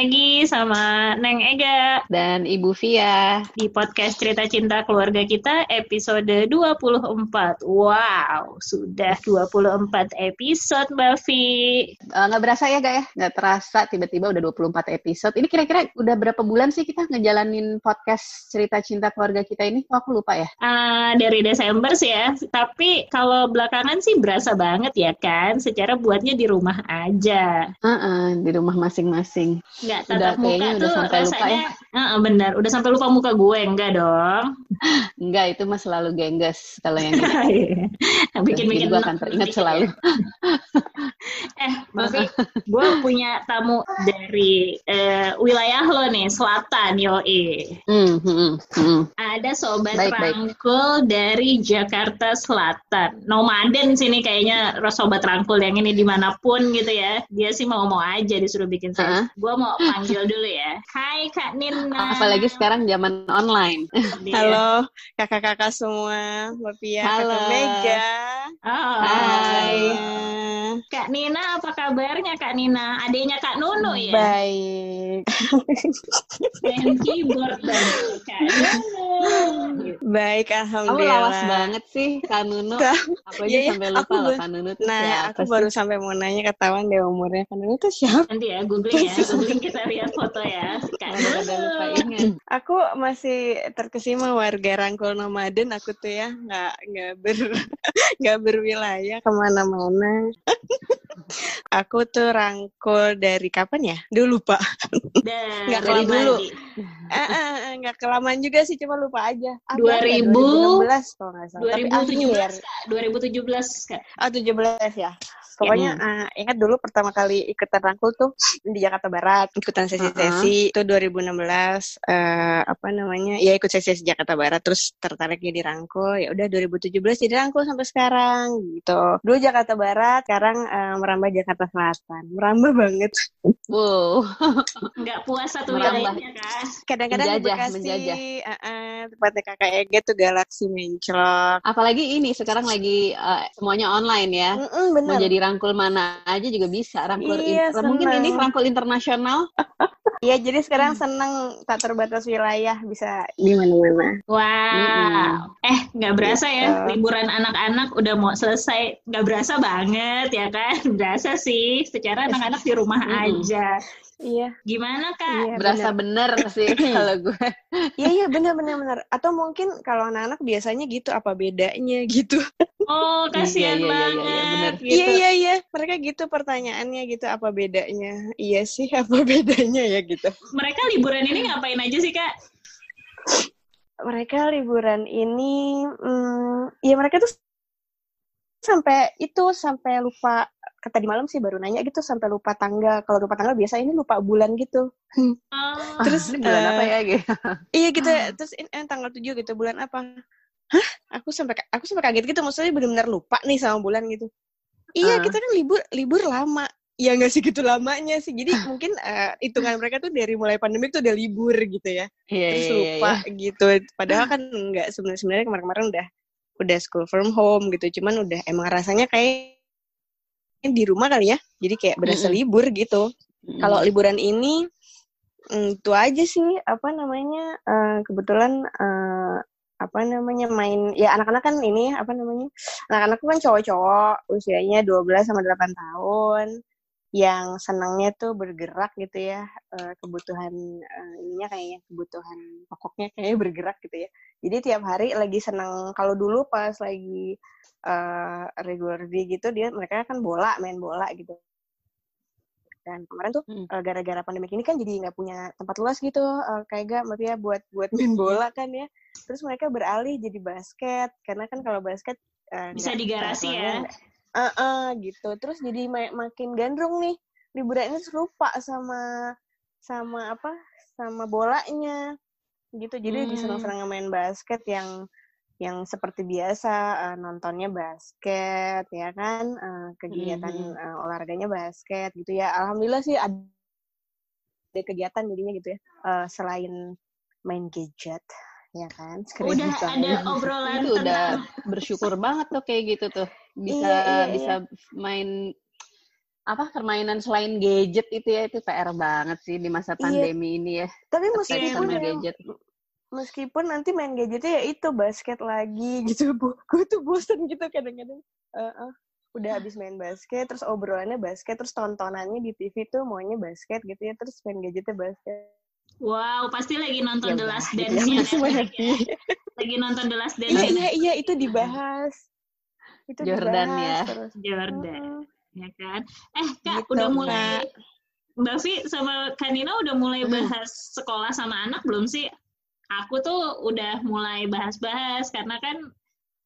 lagi sama Neng Ega dan Ibu Via di podcast Cerita Cinta Keluarga kita episode 24. Wow, sudah 24 episode Mbak Vi. Uh, nggak berasa ya gak ya? Nggak terasa tiba-tiba udah 24 episode. Ini kira-kira udah berapa bulan sih kita ngejalanin podcast Cerita Cinta Keluarga kita ini? Oh, aku lupa ya. Uh, dari Desember sih ya. Tapi kalau belakangan sih berasa banget ya kan. Secara buatnya di rumah aja. Uh -uh, di rumah masing-masing. Nggak tatap udah, muka tuh sampai rasanya, lupa ya. Uh, benar, udah sampai lupa muka gue, enggak dong? enggak, itu mah selalu gengges kalau yang gitu. Bikin-bikin gue akan teringat selalu. eh, tapi gue punya tamu dari uh, wilayah lo nih, selatan, yoi. Mm, mm, mm. Ada sobat baik, rangkul baik. dari Jakarta Selatan. Nomaden sini kayaknya sobat rangkul yang ini di mana pun gitu ya. Dia sih mau-mau aja disuruh bikin saya. Uh -huh. Gue mau panggil dulu ya. Hai Kak Nina. Apalagi sekarang zaman online. Halo kakak-kakak semua, Mbak Pia, Halo. Kakak Mega. Oh, Hai. Kak Nina, apa kabarnya Kak Nina? Adanya Kak Nunu ya? Baik. Main keyboard dan Kak Nunu. Baik, alhamdulillah. Kamu lawas banget sih, Kak Nunu. Aku aja ya, sampai lupa loh Kak Nunu tuh Nah, aku baru sampai mau nanya ketahuan deh umurnya. Kak Nunu tuh siapa? Nanti ya, googling ya. Googling kita lihat foto ya. Kak Udah lupa ingat. Aku masih terkesima warga Rangkul Nomaden. Aku tuh ya nggak nggak ber nggak berwilayah ke mana-mana. aku tuh rangkul dari kapan ya? Dulu pak. Nggak dari dulu. Eh, eh, eh, nggak kelamaan juga sih, cuma lupa aja. Ah, 2000? berapa ya? 2016 kalau nggak salah. Tapi 2017 akhir. Kak, 2017 Kak. Oh, 17 ya. Pokoknya eh, ingat dulu pertama kali ikutan rangkul tuh di Jakarta Barat, ikutan sesi-sesi itu 2016 eh apa namanya? Ya ikut sesi-sesi Jakarta Barat terus tertarik jadi rangkul. Ya udah 2017 jadi rangkul sampai sekarang gitu. Dulu Jakarta Barat, sekarang eh, merambah Jakarta Selatan. Merambah banget. Wow. Nggak puas satu wilayahnya Kak. Kadang-kadang di Menjajah, Bekasi, menjajah. eh, eh, tempatnya Kakak Ege tuh Galaxy Menclok. Apalagi ini sekarang lagi uh, semuanya online ya. Mm-mm, Mau bener. jadi rangkul mana aja juga bisa. Rangkul Iya, in- mungkin ini rangkul internasional. Iya, jadi sekarang seneng tak terbatas wilayah bisa di mana-mana. Wow. Eh, nggak berasa ya Gitu. liburan anak-anak udah mau selesai. Nggak berasa banget ya kan? Berasa sih. Secara anak-anak di rumah Mm-mm. aja. Iya. Gimana Kak? Iya, Berasa bener sih kalau gue. Iya iya benar benar benar. Atau mungkin kalau anak-anak biasanya gitu apa bedanya gitu. Oh, kasihan Iya, iya, iya, iya, banget. iya, bener. gitu. Iya iya iya. Mereka gitu pertanyaannya gitu apa bedanya? Iya sih apa bedanya ya gitu. Mereka liburan ini ngapain aja sih Kak? Mereka liburan ini hmm, ya mereka tuh sampai itu sampai lupa kata di malam sih baru nanya gitu sampai lupa tanggal. Kalau lupa tanggal biasa ini lupa bulan gitu. Oh, Terus bulan eh, apa ya, Ge? Iya gitu. Terus ini eh, tanggal 7 gitu bulan apa? Hah? Aku sampai aku sampai kaget gitu maksudnya benar-benar lupa nih sama bulan gitu. Iya, Ah. kita kan libur libur lama. Ya nggak sih gitu lamanya sih. Jadi mungkin eh, hitungan mereka tuh dari mulai pandemi tuh udah libur gitu ya. Iya, Terus iya, iya, lupa gitu. Padahal kan nggak sebenarnya sebenarnya kemarin-kemarin udah udah school from home gitu. Cuman udah emang rasanya kayak di rumah kali ya. Jadi kayak berasa Mm-mm. libur gitu. Kalau liburan ini mm, itu aja sih apa namanya eh, kebetulan eh, apa namanya main ya anak-anak kan ini apa namanya anak-anak kan cowok-cowok usianya 12 sama 8 tahun yang senangnya tuh bergerak gitu ya eh, kebutuhan eh, ininya kayaknya kebutuhan pokoknya kayaknya bergerak gitu ya. Jadi tiap hari lagi senang kalau dulu pas lagi eh regular day gitu dia mereka kan bola main bola gitu. Dan kemarin tuh Hmm. gara-gara pandemi ini kan jadi nggak punya tempat luas gitu eh, kayak gak maksudnya buat buat main bola kan ya terus mereka beralih jadi basket karena kan kalau basket eh, Bisa di garasi ya. Eh, eh, gitu terus jadi ma- makin gandrung nih liburan ini terus lupa sama sama apa sama bolanya gitu jadi Hmm. disenang-senang main basket yang yang seperti biasa eh, nontonnya basket ya kan eh, kegiatan Mhm. eh, olahraganya basket gitu ya alhamdulillah sih ada ada kegiatan jadinya gitu ya Eh, selain main gadget ya kan screen Udah time. ada obrolan Itu udah tentang bersyukur banget tuh kayak gitu tuh. Bisa Iya, iya, bisa main apa permainan selain gadget itu ya itu PR banget sih di masa iya. pandemi iya. ini ya. Tapi meskipun ya, gadget. meskipun nanti main gadgetnya ya itu basket lagi gitu bu, gue tuh bosen gitu kadang-kadang. Uh, uh, udah habis main basket, terus obrolannya basket, terus tontonannya di TV tuh maunya basket gitu ya, terus main gadgetnya basket. Wow, pasti lagi nonton ya, The Last Dance-nya. Ya, ya. Lagi nonton The Last Dance. Iya, iya, iya, itu dibahas. Itu Jordan dibahas, ya. Terus. Jordan. Ya kan? Eh kak gitu, udah mulai Mbak Vi sama Kanina udah mulai hmm. bahas sekolah sama anak belum sih? Aku tuh udah mulai bahas-bahas karena kan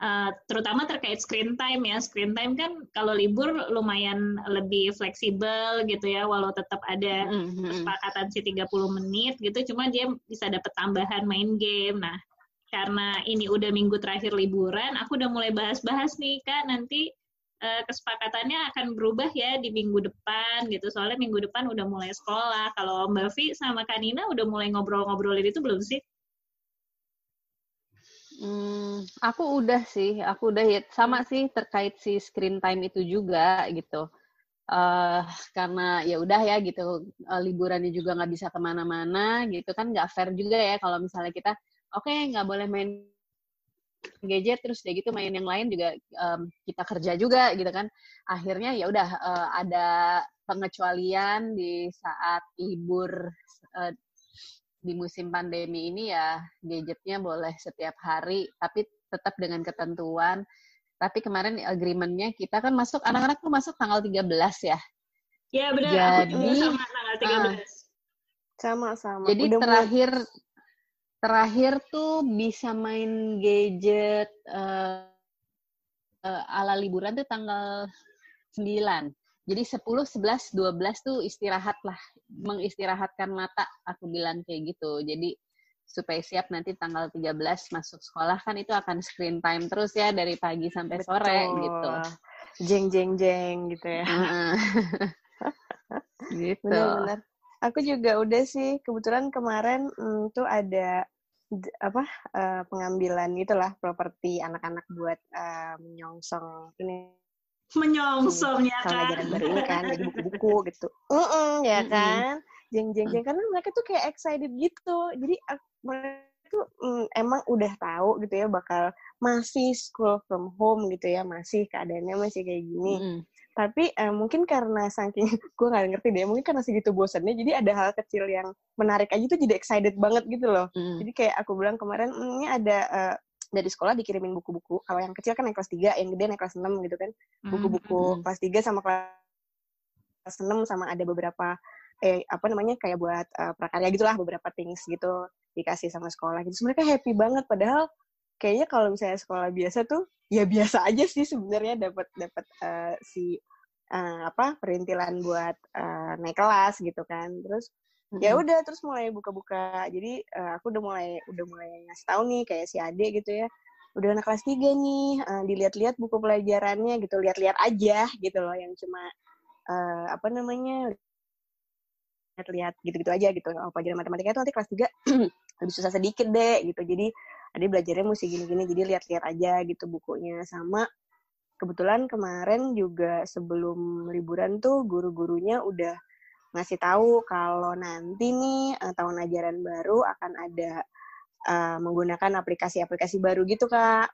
uh, terutama terkait screen time ya. Screen time kan kalau libur lumayan lebih fleksibel gitu ya, walau tetap ada mm-hmm. kesepakatan si 30 menit gitu, cuma dia bisa dapat tambahan main game. Nah, karena ini udah minggu terakhir liburan, aku udah mulai bahas-bahas nih, Kak, nanti uh, kesepakatannya akan berubah ya di minggu depan gitu. Soalnya minggu depan udah mulai sekolah. Kalau Mbak Vi sama Kanina udah mulai ngobrol-ngobrolin itu belum sih? Hmm, aku udah sih, aku udah ya sama sih terkait si screen time itu juga gitu. Uh, karena ya udah ya gitu. Uh, liburannya juga nggak bisa ke mana-mana gitu. Kan nggak fair juga ya kalau misalnya kita oke okay, nggak boleh main gadget terus udah gitu main yang lain juga um, kita kerja juga gitu kan. Akhirnya ya udah uh, ada pengecualian di saat libur uh, di musim pandemi ini ya gadgetnya boleh setiap hari tapi tetap dengan ketentuan. Tapi kemarin agreementnya kita kan masuk anak-anak tuh masuk tanggal 13 ya. Ya benar. Jadi sama tanggal 13 uh, sama sama. jadi Udah terakhir mulai terakhir tuh bisa main gadget uh, uh, ala liburan tuh tanggal 9. Jadi 10, 11, 12 tuh istirahat lah, mengistirahatkan mata, aku bilang kayak gitu. Jadi supaya siap nanti tanggal 13 masuk sekolah kan itu akan screen time terus ya dari pagi sampai Betul. sore gitu. Jeng jeng jeng gitu ya. gitu. Benar-benar. Aku juga udah sih kebetulan kemarin hmm, tuh ada apa uh, pengambilan itulah properti anak-anak buat uh, menyongsong ini menyongsong ya kan? ajaran baru ini kan jadi buku-buku gitu. Mm -mm, ya mm kan? Jeng jeng jeng. Karena mereka tuh kayak excited gitu. Jadi mereka tuh mm, emang udah tahu gitu ya bakal masih school from home gitu ya masih keadaannya masih kayak gini. Mm -hmm tapi eh, mungkin karena saking gue nggak ngerti deh mungkin karena segitu bosannya jadi ada hal kecil yang menarik aja tuh jadi excited banget gitu loh. Mm. jadi kayak aku bilang kemarin mm, ini ada uh, dari sekolah dikirimin buku-buku kalau yang kecil kan yang kelas 3 yang gede yang kelas 6 gitu kan hmm, buku-buku mm. kelas 3 sama kelas 6 sama ada beberapa eh apa namanya kayak buat uh, prakarya gitulah beberapa things gitu dikasih sama sekolah gitu mereka happy banget padahal kayaknya kalau misalnya sekolah biasa tuh ya biasa aja sih sebenarnya dapat dapat uh, si uh, apa perintilan buat uh, naik kelas gitu kan terus. Ya udah terus mulai buka-buka. Jadi uh, aku udah mulai udah mulai ngasih tahu nih kayak si Ade gitu ya. Udah anak kelas tiga nih uh, dilihat-lihat buku pelajarannya gitu lihat-lihat aja gitu loh yang cuma uh, apa namanya lihat-lihat gitu-gitu aja gitu. Oh, pelajaran matematika itu nanti kelas tiga lebih susah sedikit deh gitu. Jadi adik belajarnya mesti gini-gini jadi lihat-lihat aja gitu bukunya. Sama kebetulan kemarin juga sebelum liburan tuh guru-gurunya udah ngasih tahu kalau nanti nih uh, tahun ajaran baru akan ada uh, menggunakan aplikasi-aplikasi baru gitu kak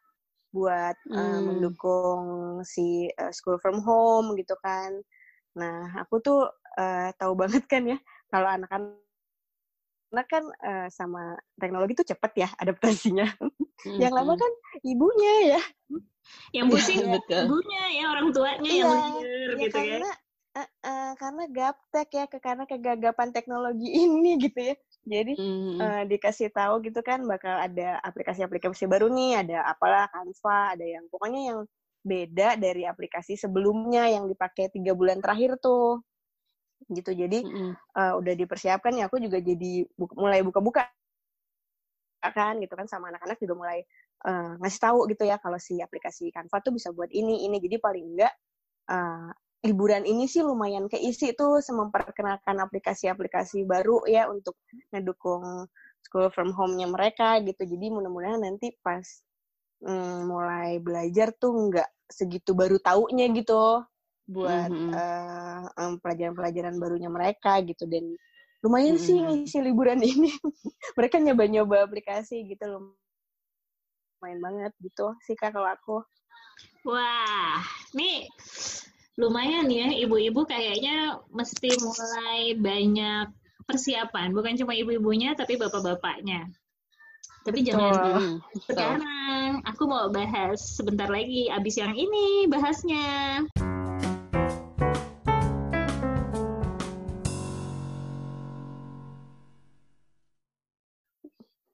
buat uh, mendukung si uh, school from home gitu kan. Nah aku tuh uh, tahu banget kan ya kalau anak-anak kan uh, sama teknologi tuh cepet ya adaptasinya. Hmm. yang lama kan ibunya ya. Yang pusing ya, ibunya ya orang tuanya iya, yang belajar ya, gitu karena, ya. Uh, uh, karena gaptek ya ke karena kegagapan teknologi ini gitu ya. Jadi hmm. uh, dikasih tahu gitu kan bakal ada aplikasi-aplikasi baru nih, ada apalah Canva, ada yang pokoknya yang beda dari aplikasi sebelumnya yang dipakai tiga bulan terakhir tuh gitu jadi mm-hmm. uh, udah dipersiapkan ya aku juga jadi bu- mulai buka-buka kan gitu kan sama anak-anak juga mulai uh, ngasih tahu gitu ya kalau si aplikasi Canva tuh bisa buat ini ini jadi paling enggak uh, liburan ini sih lumayan keisi tuh memperkenalkan aplikasi-aplikasi baru ya untuk ngedukung school from home-nya mereka gitu. Jadi mudah-mudahan nanti pas mm, mulai belajar tuh nggak segitu baru taunya gitu buat mm -hmm. uh, um, pelajaran-pelajaran barunya mereka gitu. Dan lumayan hmm. sih ngisi liburan ini. Mereka nyoba-nyoba aplikasi gitu loh main banget gitu sih kak kalau aku. Wah nih lumayan ya ibu-ibu kayaknya mesti mulai banyak persiapan. Bukan cuma ibu-ibunya tapi bapak-bapaknya. Tapi jangan hmm, sekarang aku mau bahas sebentar lagi abis yang ini bahasnya.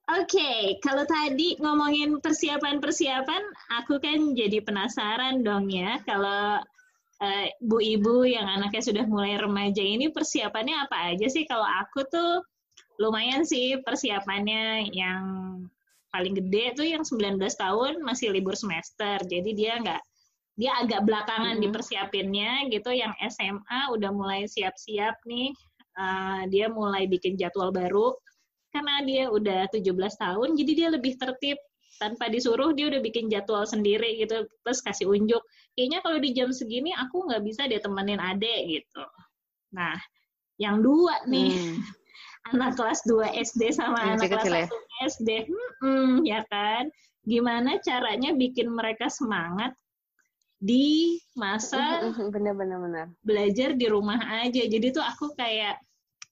Oke, okay, kalau tadi ngomongin persiapan-persiapan, aku kan jadi penasaran dong ya. Kalau uh, bu ibu yang anaknya sudah mulai remaja ini persiapannya apa aja sih? Kalau aku tuh lumayan sih persiapannya yang paling gede tuh yang 19 tahun masih libur semester. Jadi dia nggak dia agak belakangan mm -hmm. dipersiapinnya gitu. Yang SMA udah mulai siap-siap nih. Uh, dia mulai bikin jadwal baru karena dia udah 17 tahun jadi dia lebih tertib tanpa disuruh dia udah bikin jadwal sendiri gitu terus kasih unjuk. Kayaknya kalau di jam segini aku nggak bisa dia temenin adek gitu. Nah yang dua nih. Hmm. anak kelas 2 SD sama hmm, anak kelas 1 ya? SD hmm, ya kan? Gimana caranya bikin mereka semangat di masa benar-benar belajar di rumah aja? Jadi tuh aku kayak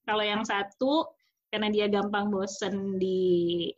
kalau yang satu karena dia gampang bosen di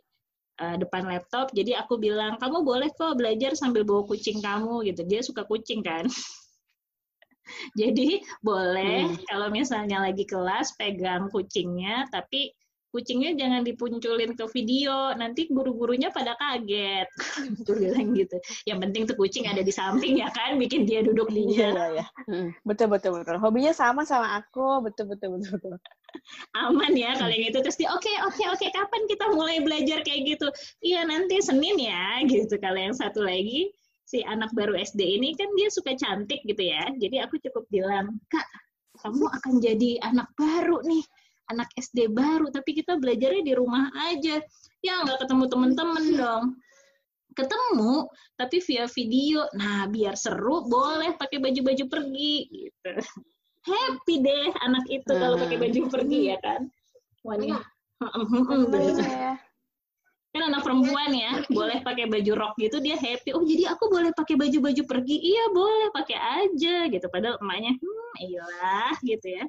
uh, depan laptop. Jadi aku bilang kamu boleh kok belajar sambil bawa kucing kamu gitu. Dia suka kucing kan. Jadi boleh hmm. kalau misalnya lagi kelas pegang kucingnya tapi kucingnya jangan dipunculin ke video nanti guru-gurunya pada kaget. Tuh bilang gitu. Yang penting tuh kucing ada di samping ya kan bikin dia duduk di iya, iya. Hmm. betul betul betul. Hobinya sama sama aku. Betul betul betul betul. Aman ya kalau yang itu. Terus dia oke okay, oke okay, oke okay, kapan kita mulai belajar? kayak gitu. Iya nanti senin ya gitu. Kalau yang satu lagi si anak baru SD ini kan dia suka cantik gitu ya. Jadi aku cukup bilang kak kamu akan jadi anak baru nih anak SD baru tapi kita belajarnya di rumah aja. Ya nggak ketemu temen-temen dong. Ketemu tapi via video. Nah biar seru boleh pakai baju-baju pergi gitu. Happy deh anak itu hmm. kalau pakai baju pergi ya kan? Wanita. Ya. kan anak perempuan ya boleh pakai baju rok gitu dia happy. Oh jadi aku boleh pakai baju-baju pergi? Iya boleh pakai aja gitu. Padahal emaknya hmm iyalah gitu ya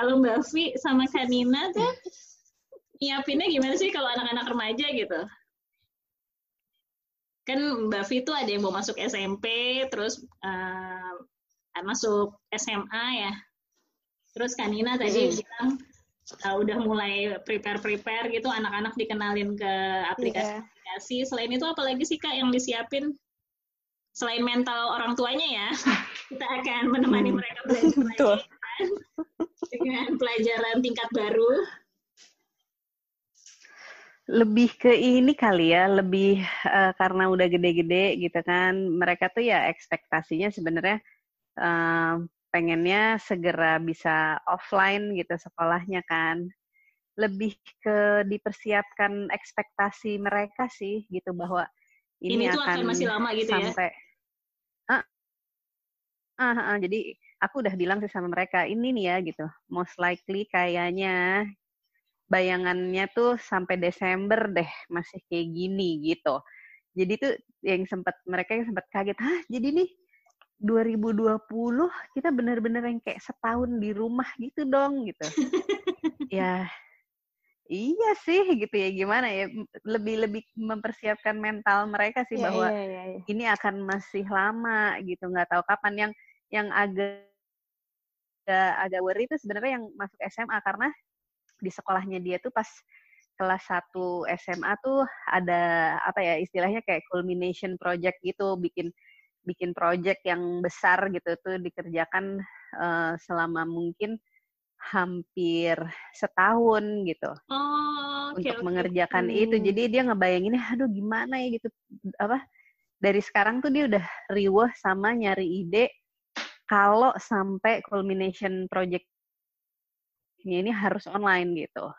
kalau Mbak Vi sama Kanina tuh nyiapinnya gimana sih kalau anak-anak remaja gitu? Kan Mbak Vi tuh ada yang mau masuk SMP, terus uh, masuk SMA ya. Terus Kanina tadi hmm. bilang uh, udah mulai prepare-prepare gitu, anak-anak dikenalin ke aplikasi-aplikasi. Yeah. Selain itu apalagi sih Kak yang disiapin? Selain mental orang tuanya ya, kita akan menemani hmm. mereka belajar dengan pelajaran tingkat baru? Lebih ke ini kali ya, lebih uh, karena udah gede-gede gitu kan, mereka tuh ya ekspektasinya sebenarnya uh, pengennya segera bisa offline gitu sekolahnya kan. Lebih ke dipersiapkan ekspektasi mereka sih gitu bahwa ini, ini akan, akan masih lama gitu ya? sampai, ya. Uh, uh, uh, jadi aku udah bilang sih sama mereka ini nih ya gitu. Most likely kayaknya bayangannya tuh sampai Desember deh masih kayak gini gitu. Jadi tuh yang sempat mereka yang sempat kaget hah jadi nih 2020 kita bener-bener yang kayak setahun di rumah gitu dong gitu. Ya iya sih gitu ya gimana ya lebih lebih mempersiapkan mental mereka sih yeah, bahwa yeah, yeah, yeah. ini akan masih lama gitu. Nggak tahu kapan yang yang agak agak agak worry itu sebenarnya yang masuk SMA karena di sekolahnya dia tuh pas kelas 1 SMA tuh ada apa ya istilahnya kayak culmination project gitu bikin bikin project yang besar gitu tuh dikerjakan uh, selama mungkin hampir setahun gitu oh, okay, untuk okay. mengerjakan hmm. itu jadi dia ngebayangin aduh gimana ya gitu apa dari sekarang tuh dia udah riweh sama nyari ide kalau sampai culmination project-nya ini harus online gitu.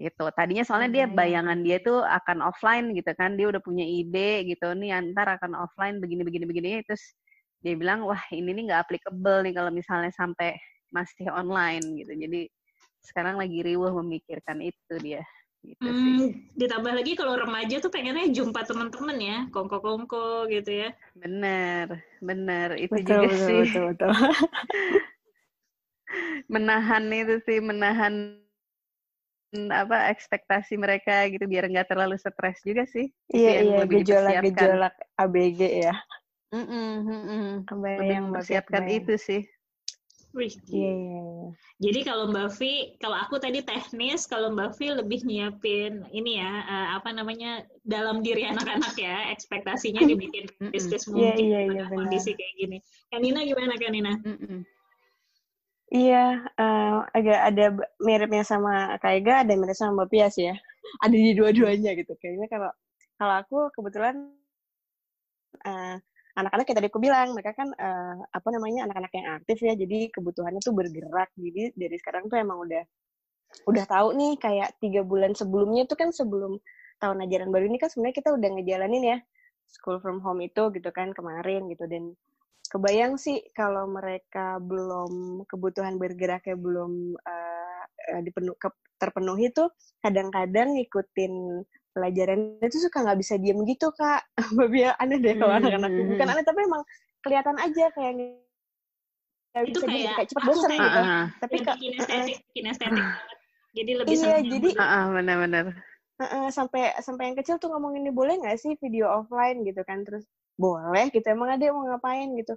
Gitu. Tadinya soalnya dia bayangan dia tuh akan offline gitu kan. Dia udah punya ide gitu nih antar akan offline begini begini begini terus dia bilang wah ini nih nggak applicable nih kalau misalnya sampai masih online gitu. Jadi sekarang lagi riuh memikirkan itu dia. Gitu hmm, sih. Ditambah lagi kalau remaja tuh pengennya jumpa teman-teman ya, kongko-kongko gitu ya. Bener, bener. Itu betul, juga betul, sih. Betul, betul. menahan itu sih, menahan apa ekspektasi mereka gitu biar nggak terlalu stres juga sih. Iya iya gejolak-gejolak ABG ya. Mm -mm, mm -mm. yang mempersiapkan itu sih. Wih, iya, iya, iya. Jadi kalau Mbak Vi, kalau aku tadi teknis, kalau Mbak Vi lebih nyiapin ini ya, uh, apa namanya, dalam diri anak-anak ya, ekspektasinya dibikin bisnis mungkin yeah, yeah, yeah, kondisi kayak gini. Kanina gimana Kanina? Mm -mm. Iya, uh, agak ada miripnya sama Kak Ega, ada mirip sama Mbak Pia sih ya. Ada di dua-duanya gitu. Kayaknya kalau kalau aku kebetulan uh, anak-anak kayak tadi aku bilang, mereka kan uh, apa namanya anak-anak yang aktif ya, jadi kebutuhannya tuh bergerak. Jadi dari sekarang tuh emang udah udah tahu nih kayak tiga bulan sebelumnya tuh kan sebelum tahun ajaran baru ini kan sebenarnya kita udah ngejalanin ya school from home itu gitu kan kemarin gitu dan kebayang sih kalau mereka belum kebutuhan bergeraknya belum uh, dipenuh, terpenuhi tuh kadang-kadang ngikutin pelajaran itu suka nggak bisa diem gitu kak. Babi aneh deh kalau hmm. anak-anakku. Bukan aneh tapi emang kelihatan aja kayak bisa kayak, kayak cepet bosan gitu. Uh, tapi kak kinestetik uh, kinestetik jadi lebih iya jadi uh, uh, benar-benar. Uh, uh, sampai sampai yang kecil tuh ngomong ini boleh nggak sih video offline? gitu kan. Terus boleh gitu emang ada mau ngapain? gitu.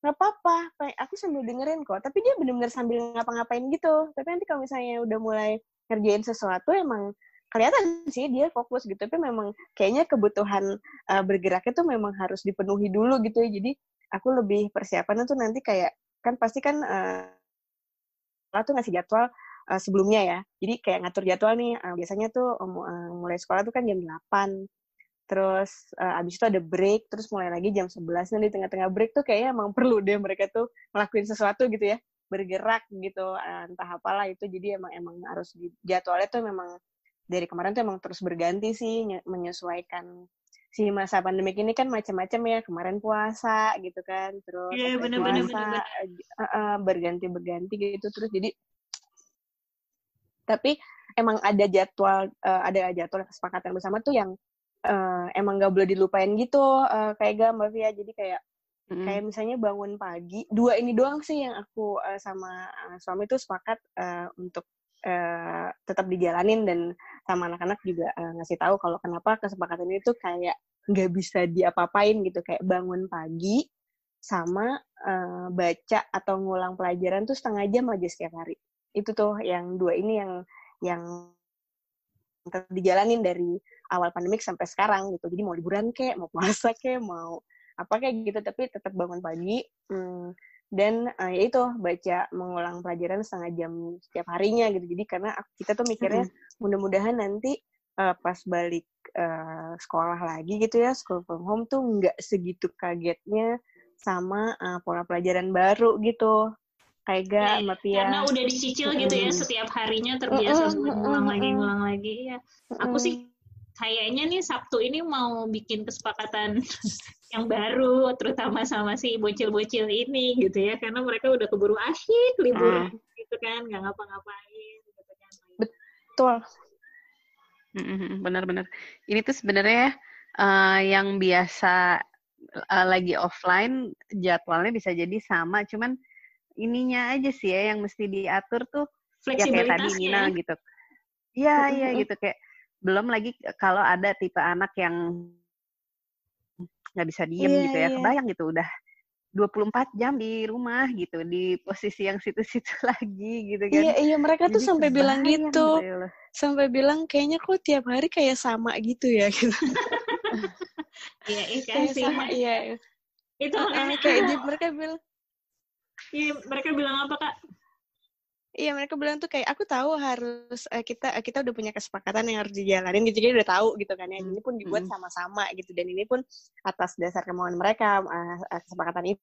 Nggak apa-apa aku sambil dengerin kok tapi dia bener-bener sambil ngapa-ngapain gitu. Tapi nanti kalau misalnya udah mulai ngerjain sesuatu emang kelihatan sih dia fokus gitu. Tapi memang kayaknya kebutuhan uh, bergeraknya tuh memang harus dipenuhi dulu gitu ya. Jadi aku lebih persiapan tuh nanti kayak kan pasti kan uh, tuh ngasih jadwal uh, sebelumnya ya. Jadi kayak ngatur jadwal nih uh, biasanya tuh uh, mulai sekolah tuh kan jam 8 terus uh, abis itu ada break terus mulai lagi jam 11 nah di tengah-tengah break tuh kayaknya emang perlu deh mereka tuh ngelakuin sesuatu gitu ya. Bergerak gitu entah apalah itu. Jadi emang emang harus jadwalnya tuh memang dari kemarin tuh emang terus berganti sih menyesuaikan si masa pandemik ini kan macam-macam ya kemarin puasa gitu kan terus yeah, bener, puasa Uh, uh, berganti berganti gitu terus. Jadi tapi emang ada jadwal uh, ada jadwal kesepakatan bersama tuh yang uh, emang gak boleh dilupain gitu uh, kayak gak mbak Via. Jadi kayak mm-hmm. kayak misalnya bangun pagi dua ini doang sih yang aku uh, sama uh, suami tuh sepakat uh, untuk uh, tetap dijalanin dan sama anak-anak juga uh, ngasih tahu kalau kenapa kesepakatan itu kayak nggak bisa diapa-apain gitu. Kayak bangun pagi sama uh, baca atau ngulang pelajaran tuh setengah jam aja setiap hari. Itu tuh yang dua ini yang yang dijalanin dari awal pandemik sampai sekarang gitu. Jadi mau liburan kek mau puasa kek mau apa kayak gitu. Tapi tetap bangun pagi hmm, dan uh, ya itu baca mengulang pelajaran setengah jam setiap harinya gitu. Jadi karena kita tuh mikirnya mudah-mudahan nanti uh, pas balik uh, sekolah lagi gitu ya school from home tuh nggak segitu kagetnya sama uh, pola pelajaran baru gitu. Kayak gak ya, sama Pia. Karena udah dicicil gitu ya setiap harinya terbiasa uh, ngulang lagi ngulang lagi ya. Aku sih kayaknya nih Sabtu ini mau bikin kesepakatan yang baru, terutama sama si bocil-bocil ini gitu ya, karena mereka udah keburu asyik libur hmm. gitu kan, nggak ngapa-ngapain gitu kan. Betul. Benar-benar. Ini tuh sebenarnya uh, yang biasa uh, lagi offline jadwalnya bisa jadi sama, cuman ininya aja sih ya yang mesti diatur tuh ya kayak tadi Nina gitu. Iya, iya gitu kayak belum lagi kalau ada tipe anak yang nggak bisa diem yeah, gitu ya. Yeah. Kebayang gitu udah 24 jam di rumah gitu di posisi yang situ-situ lagi gitu kan. Iya iya mereka tuh sampai bilang gitu. gitu sampai bilang kayaknya kok tiap hari kayak sama gitu ya gitu. Iya, iya kayak sama iya. Itu uh, kayak mereka bilang Iya, mereka bilang apa, Kak? Iya mereka bilang tuh kayak aku tahu harus uh, kita uh, kita udah punya kesepakatan yang harus dijalanin gitu jadi udah tahu gitu kan ya. Ini pun dibuat sama-sama gitu. Dan ini pun atas dasar kemauan mereka uh, kesepakatan itu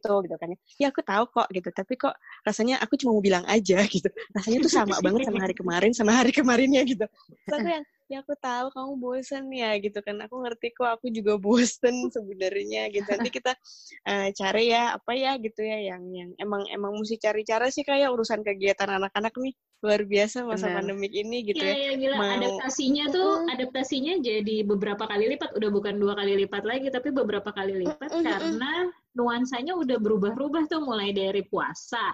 itu gitu kan ya. ya aku tahu kok gitu. Tapi kok rasanya aku cuma mau bilang aja gitu. Rasanya tuh sama banget sama hari kemarin sama hari kemarinnya gitu. Aku yang ya aku tahu kamu bosen ya gitu kan aku ngerti kok aku juga bosen sebenarnya gitu nanti kita uh, cari ya apa ya gitu ya yang yang emang emang mesti cari cara sih kayak urusan kegiatan anak-anak nih luar biasa masa Bener. pandemik ini gitu ya, ya. ya gila. Mau... adaptasinya tuh hmm. adaptasinya jadi beberapa kali lipat udah bukan dua kali lipat lagi tapi beberapa kali lipat hmm, karena nuansanya udah berubah-ubah tuh mulai dari puasa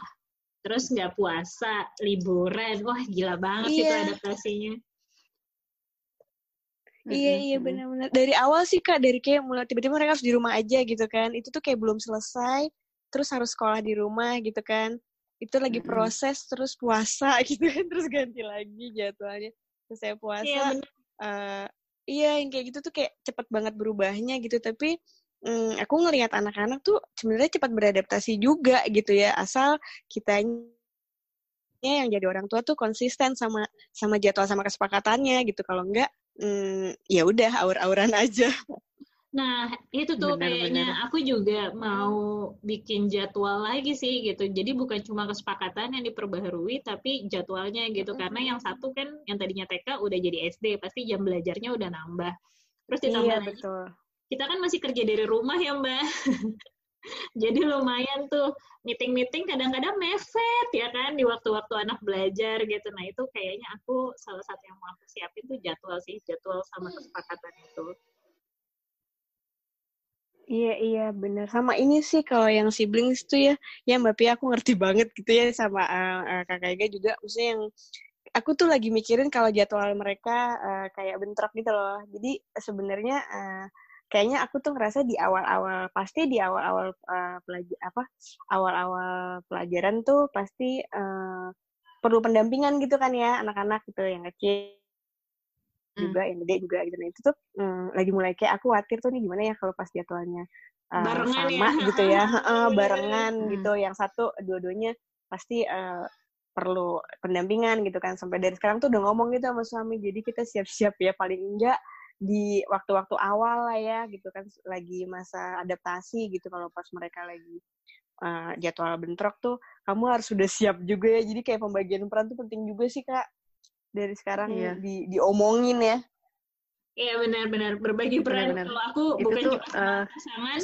terus nggak puasa liburan wah gila banget yeah. itu adaptasinya Iya iya benar-benar dari awal sih kak dari kayak mulai tiba-tiba mereka harus di rumah aja gitu kan. Itu tuh kayak belum selesai terus harus sekolah di rumah gitu kan. Itu lagi proses terus puasa gitu kan terus ganti lagi jadwalnya. Terus saya puasa iya, uh, iya yang kayak gitu tuh kayak cepet banget berubahnya gitu. Tapi um, aku ngelihat anak-anak tuh sebenarnya cepat beradaptasi juga gitu ya asal kitanya yang jadi orang tua tuh konsisten sama sama jadwal sama kesepakatannya gitu. Kalau enggak hmm, ya udah aur-auran aja. Nah, itu tuh benar, kayaknya benar. aku juga mau bikin jadwal lagi sih gitu. Jadi bukan cuma kesepakatan yang diperbaharui, tapi jadwalnya gitu. Karena yang satu kan yang tadinya TK udah jadi SD, pasti jam belajarnya udah nambah. Terus ditambah iya, betul. kita kan masih kerja dari rumah ya Mbak. Jadi lumayan tuh meeting-meeting kadang-kadang mepet ya kan di waktu-waktu anak belajar gitu. Nah itu kayaknya aku salah satu yang mau aku siapin tuh jadwal sih, jadwal sama kesepakatan itu. Iya iya benar sama ini sih kalau yang siblings tuh ya ya Mbak Pia aku ngerti banget gitu ya sama uh, uh, Kakak Ega juga maksudnya yang aku tuh lagi mikirin kalau jadwal mereka uh, kayak bentrok gitu loh jadi sebenarnya uh, kayaknya aku tuh ngerasa di awal-awal pasti di awal-awal uh, pelajar apa awal-awal pelajaran tuh pasti uh, perlu pendampingan gitu kan ya anak-anak gitu yang kecil hmm. juga yang gede juga gitu nah itu tuh um, lagi mulai kayak aku khawatir tuh nih gimana ya kalau pas jadwalnya uh, sama ya. gitu ya uh, barengan hmm. gitu yang satu dua-duanya pasti uh, perlu pendampingan gitu kan sampai dari sekarang tuh udah ngomong gitu sama suami jadi kita siap-siap ya paling enggak di waktu-waktu awal lah ya gitu kan lagi masa adaptasi gitu kalau pas mereka lagi uh, jadwal bentrok tuh kamu harus sudah siap juga ya jadi kayak pembagian peran tuh penting juga sih kak dari sekarang iya. di diomongin ya Iya benar-benar berbagi peran. Kalau aku itu bukan tuh, cuma sama uh, pasangan,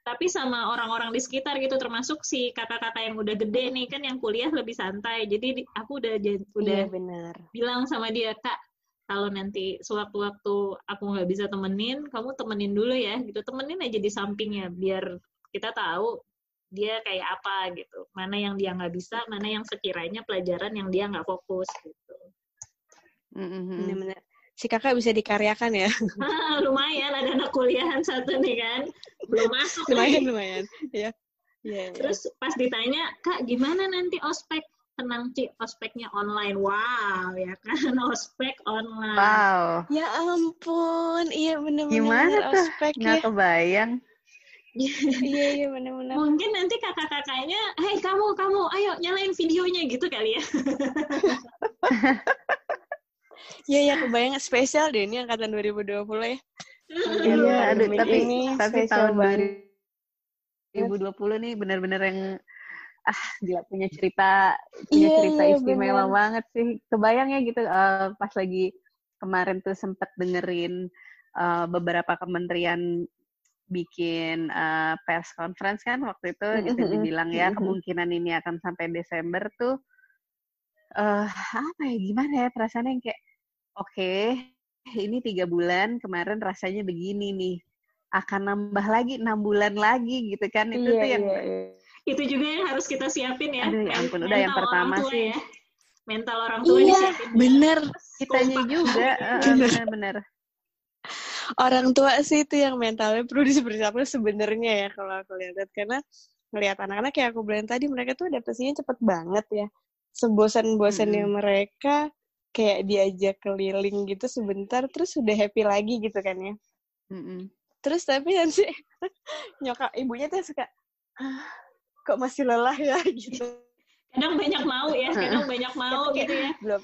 tapi sama orang-orang di sekitar gitu, termasuk si kakak-kakak yang udah gede nih kan yang kuliah lebih santai. Jadi aku udah udah iya, benar. bilang sama dia kak, kalau nanti sewaktu-waktu aku nggak bisa temenin, kamu temenin dulu ya, gitu. Temenin aja di sampingnya, biar kita tahu dia kayak apa gitu. Mana yang dia nggak bisa, mana yang sekiranya pelajaran yang dia nggak fokus gitu. Mm-hmm. Benar-benar. Si kakak bisa dikaryakan ya? Ah, lumayan, ada anak kuliahan satu nih kan. Belum masuk Lumayan, lagi. lumayan. Ya. Yeah, Terus pas ditanya, Kak gimana nanti ospek? Tenang Ci, ospeknya online. Wow, ya kan ospek online. Wow. Ya ampun, iya bener-bener Gimana tuh? Ospek Nggak ya. kebayang. iya iya benar-benar. Mungkin nanti kakak-kakaknya, hei kamu kamu, ayo nyalain videonya gitu kali ya. Iya ya kebayang spesial deh ini angkatan 2020 ya. Iya, aduh tapi ini tapi tahun banget. 2020 nih benar-benar yang ah gila punya cerita punya yeah, cerita yeah, istimewa bener. banget sih kebayang ya gitu uh, pas lagi kemarin tuh sempet dengerin uh, beberapa kementerian bikin uh, pers conference kan waktu itu mm -hmm. gitu dibilang ya kemungkinan ini akan sampai Desember tuh uh, apa ya gimana ya perasaannya yang kayak oke okay, ini tiga bulan kemarin rasanya begini nih akan nambah lagi enam bulan lagi gitu kan itu yeah, tuh yang yeah, yeah itu juga yang harus kita siapin ya. Aduh, ya ampun, udah yang pertama sih. Ya. Mental orang tua iya, disiapin. Bener. Kitanya juga. Bener-bener. orang tua sih itu yang mentalnya perlu dipersiapkan sebenarnya ya kalau aku lihat karena melihat anak-anak kayak aku bilang tadi mereka tuh adaptasinya cepet banget ya sebosan-bosannya hmm. mereka kayak diajak keliling gitu sebentar terus sudah happy lagi gitu kan ya hmm. terus tapi nanti nyokap ibunya tuh suka ah, kok masih lelah ya gitu kadang banyak mau ya kadang banyak mau gitu ya belum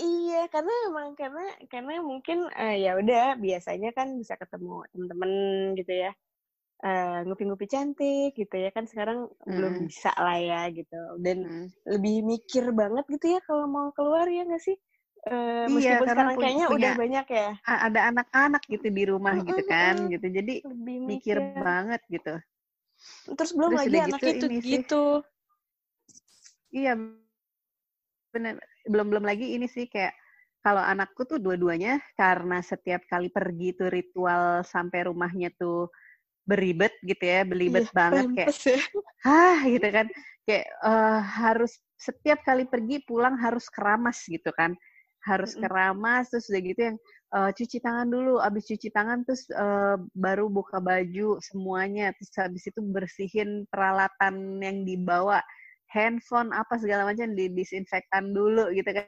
Iya, karena emang karena karena mungkin uh, ya udah biasanya kan bisa ketemu temen-temen gitu ya, uh, ngupi-ngupi cantik gitu ya kan sekarang hmm. belum bisa lah ya gitu dan hmm. lebih mikir banget gitu ya kalau mau keluar ya nggak sih? Uh, iya, sekarang kayaknya punya, udah banyak ya. Ada anak-anak gitu di rumah -hmm. gitu kan, gitu. Jadi Lebih mikir banget gitu. Terus belum Terus lagi anak gitu, itu gitu. Iya, benar. Belum belum lagi ini sih kayak kalau anakku tuh dua-duanya karena setiap kali pergi tuh ritual sampai rumahnya tuh beribet gitu ya, beribet iya, banget kayak, ya. hah gitu kan, kayak uh, harus setiap kali pergi pulang harus keramas gitu kan, harus keramas terus udah gitu yang uh, cuci tangan dulu, abis cuci tangan terus uh, baru buka baju semuanya, terus habis itu bersihin peralatan yang dibawa, handphone apa segala macam didisinfektan dulu gitu kan,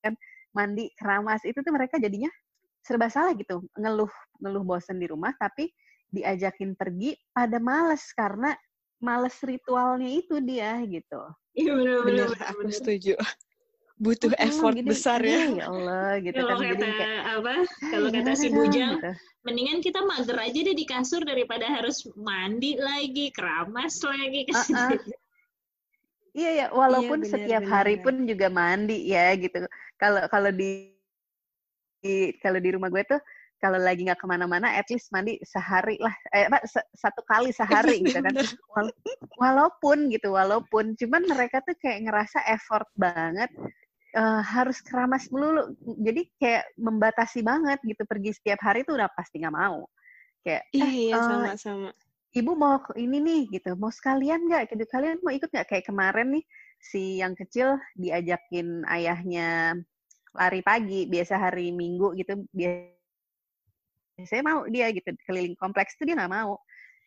kan mandi keramas itu tuh mereka jadinya serba salah gitu, ngeluh ngeluh bosen di rumah tapi diajakin pergi pada males karena males ritualnya itu dia gitu. Iya benar-benar aku bener. setuju. Butuh oh, effort gini, besar ya. Ya Allah gitu kalau kan. Kata, jadi kayak, apa? Kalau kata si Bujang, gitu. mendingan kita mager aja deh di kasur daripada harus mandi lagi, keramas lagi. Uh -uh. Iya ya, walaupun iya, bener, setiap bener. hari pun juga mandi ya gitu. Kalau kalau di, di kalau di rumah gue tuh kalau lagi nggak ke mana-mana, at least mandi sehari lah, eh, satu kali sehari gitu kan. walaupun gitu, walaupun, cuman mereka tuh kayak ngerasa effort banget, uh, harus keramas melulu, jadi kayak membatasi banget gitu, pergi setiap hari tuh udah pasti nggak mau. Kayak, eh, iya, uh, sama-sama. Ibu mau ini nih gitu, mau sekalian nggak? Gitu, kalian mau ikut nggak? Kayak kemarin nih, si yang kecil diajakin ayahnya lari pagi, biasa hari Minggu gitu, biasa saya mau dia gitu keliling kompleks itu dia nggak mau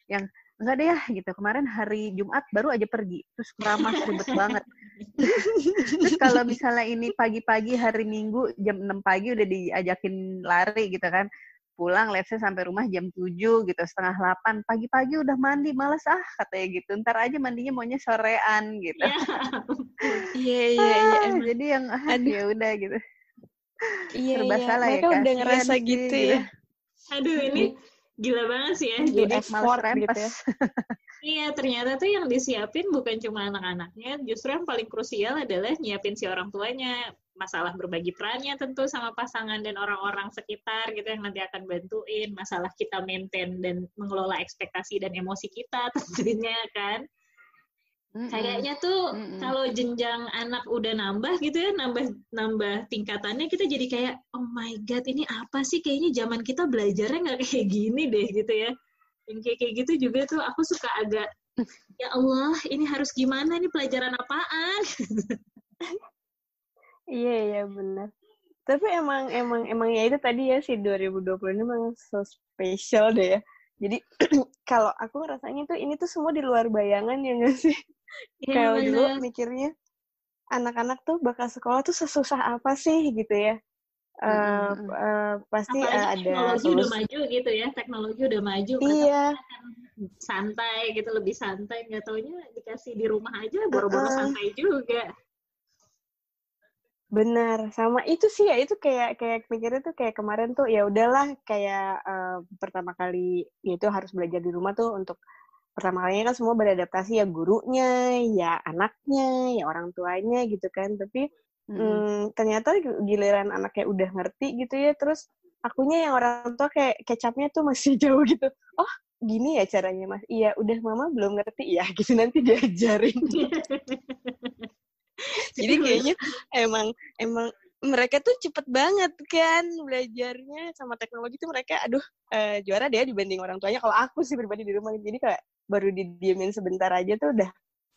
yang enggak deh ya gitu. Kemarin hari Jumat baru aja pergi. Terus keramas ribet banget. Terus kalau misalnya ini pagi-pagi hari Minggu jam 6 pagi udah diajakin lari gitu kan. Pulang let's say sampai rumah jam 7 gitu setengah 8 pagi-pagi udah mandi males ah katanya gitu. Ntar aja mandinya maunya sorean gitu. Iya. Iya iya ah, jadi yang ah, ya udah gitu. Iya serba iya. salah mereka ya udah ngerasa gitu, gitu ya. Gitu. Aduh ini gila banget sih ya. Jadi effort gitu ya. iya ternyata tuh yang disiapin bukan cuma anak-anaknya, justru yang paling krusial adalah nyiapin si orang tuanya. Masalah berbagi perannya tentu sama pasangan dan orang-orang sekitar gitu yang nanti akan bantuin. Masalah kita maintain dan mengelola ekspektasi dan emosi kita tentunya kan. Mm-mm. Kayaknya tuh Mm-mm. kalau jenjang anak udah nambah gitu ya, nambah nambah tingkatannya kita jadi kayak oh my god ini apa sih kayaknya zaman kita belajarnya nggak kayak gini deh gitu ya. Yang kayak kayak gitu juga tuh aku suka agak ya Allah ini harus gimana nih pelajaran apaan? iya iya benar. Tapi emang emang emang ya itu tadi ya si 2020 ini emang so special deh ya. Jadi kalau aku rasanya tuh ini tuh semua di luar bayangan ya nggak sih? Ya, Kalau dulu mikirnya anak-anak tuh bakal sekolah tuh sesusah apa sih gitu ya. Uh, uh, pasti uh, ada teknologi udah maju gitu ya teknologi udah maju iya. santai gitu lebih santai nggak taunya dikasih di rumah aja baru-baru uh, santai juga benar sama itu sih ya itu kayak kayak mikirnya tuh kayak kemarin tuh ya udahlah kayak uh, pertama kali ya itu harus belajar di rumah tuh untuk pertama kalinya kan semua beradaptasi ya gurunya, ya anaknya, ya orang tuanya gitu kan. Tapi hmm. Hmm, ternyata giliran anaknya udah ngerti gitu ya, terus akunya yang orang tua kayak kecapnya tuh masih jauh gitu. Oh gini ya caranya mas? Iya udah mama belum ngerti ya gitu nanti diajarin. Jadi kayaknya emang emang mereka tuh cepet banget kan belajarnya. Sama teknologi tuh mereka aduh uh, juara deh dibanding orang tuanya. Kalau aku sih pribadi di rumah jadi kayak baru didiemin sebentar aja tuh udah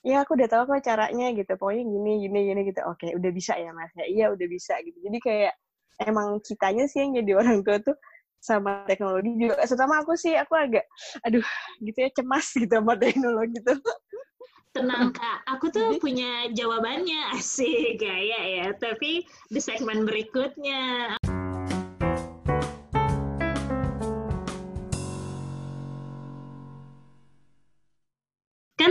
ya aku udah tahu kok caranya gitu. Pokoknya gini gini gini gitu. Oke udah bisa ya mas? Ya iya udah bisa gitu. Jadi kayak emang kitanya sih yang jadi orang tua tuh sama teknologi juga. Terutama aku sih aku agak aduh gitu ya cemas gitu sama teknologi tuh tenang kak. Aku tuh punya jawabannya asik kayak ya. Tapi di segmen berikutnya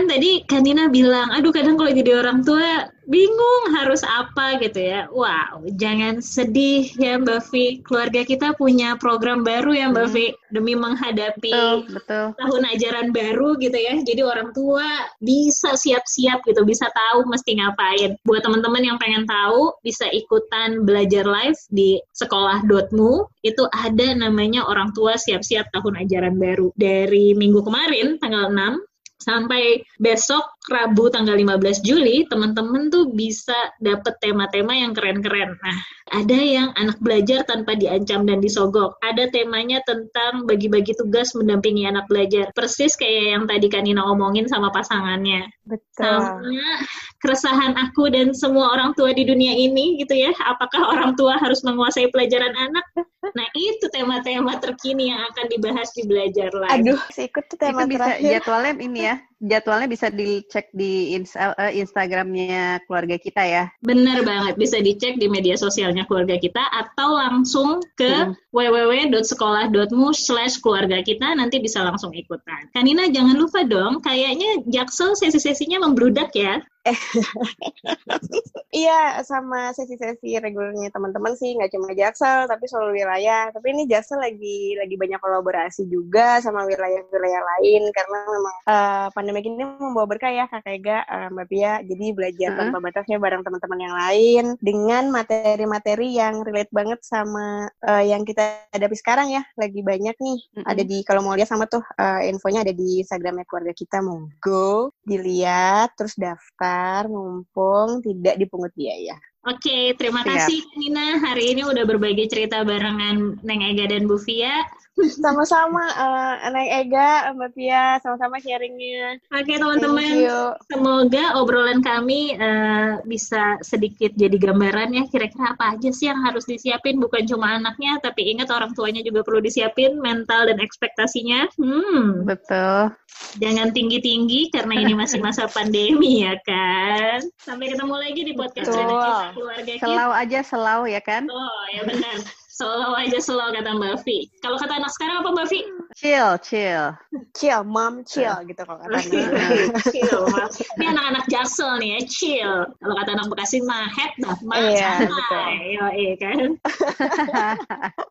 tadi Kanina bilang, aduh kadang kalau jadi orang tua bingung harus apa gitu ya. Wow, jangan sedih ya Mbak Vi. Keluarga kita punya program baru ya Mbak hmm. Vi demi menghadapi betul, betul. tahun ajaran baru gitu ya. Jadi orang tua bisa siap-siap gitu, bisa tahu mesti ngapain. Buat teman-teman yang pengen tahu, bisa ikutan belajar live di sekolah.mu. Itu ada namanya orang tua siap-siap tahun ajaran baru. Dari minggu kemarin, tanggal 6, sampai besok Rabu tanggal 15 Juli teman-teman tuh bisa dapet tema-tema yang keren-keren. Nah, ada yang anak belajar tanpa diancam dan disogok. Ada temanya tentang bagi-bagi tugas mendampingi anak belajar. Persis kayak yang tadi Kanina omongin sama pasangannya. Betul. Sama keresahan aku dan semua orang tua di dunia ini gitu ya. Apakah orang tua harus menguasai pelajaran anak? Nah, itu tema-tema terkini yang akan dibahas di belajar lagi. Aduh, ikut tuh tema itu bisa jadwalnya ini ya. Jadwalnya bisa dicek di insta, uh, Instagramnya keluarga kita ya. Bener banget, bisa dicek di media sosialnya keluarga kita atau langsung ke hmm. www.sekolah.mu slash keluarga kita nanti bisa langsung ikutan. Kanina jangan lupa dong, kayaknya Jaksel sesi-sesinya membludak ya. iya, sama sesi-sesi regulernya teman-teman sih, nggak cuma Jaksel, tapi seluruh wilayah. Tapi ini Jaksel lagi lagi banyak kolaborasi juga sama wilayah-wilayah lain karena memang uh, pandemi ini membawa berkah ya Kak Ega, uh, Mbak Pia. Jadi belajar uh -huh. tanpa batasnya bareng teman-teman yang lain dengan materi-materi yang relate banget sama uh, yang kita hadapi sekarang ya. Lagi banyak nih. Uh -huh. Ada di kalau mau lihat sama tuh uh, infonya ada di Instagramnya keluarga kita. Monggo dilihat terus daftar mumpung tidak dipungut biaya. Oke, terima Siap. kasih Nina. Hari ini udah berbagi cerita barengan Neng Ega dan Bu Fia. Sama-sama, uh, Neng Ega, Mbak Fia, sama-sama sharingnya. Oke teman-teman, semoga obrolan kami uh, bisa sedikit jadi gambaran ya kira-kira apa aja sih yang harus disiapin, bukan cuma anaknya, tapi ingat orang tuanya juga perlu disiapin mental dan ekspektasinya. Hmm. Betul. Jangan tinggi-tinggi karena ini masih masa pandemi ya kan. Sampai ketemu lagi di podcast Betul keluarga kita. Selau aja selau ya kan? Oh ya benar. Selau aja selau kata Mbak Vi. Kalau kata anak sekarang apa Mbak Vi? Chill, chill. Chill, mom chill gitu kalau kata anak. chill, mom. Ini anak-anak jaksel nih ya, chill. Kalau kata anak Bekasi mah head dah, mah iya, betul. Yo, iya kan?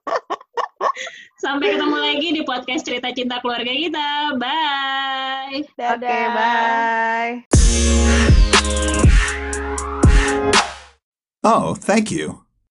Sampai ketemu lagi di podcast cerita cinta keluarga kita. Bye. Oke, okay, bye. Oh, thank you.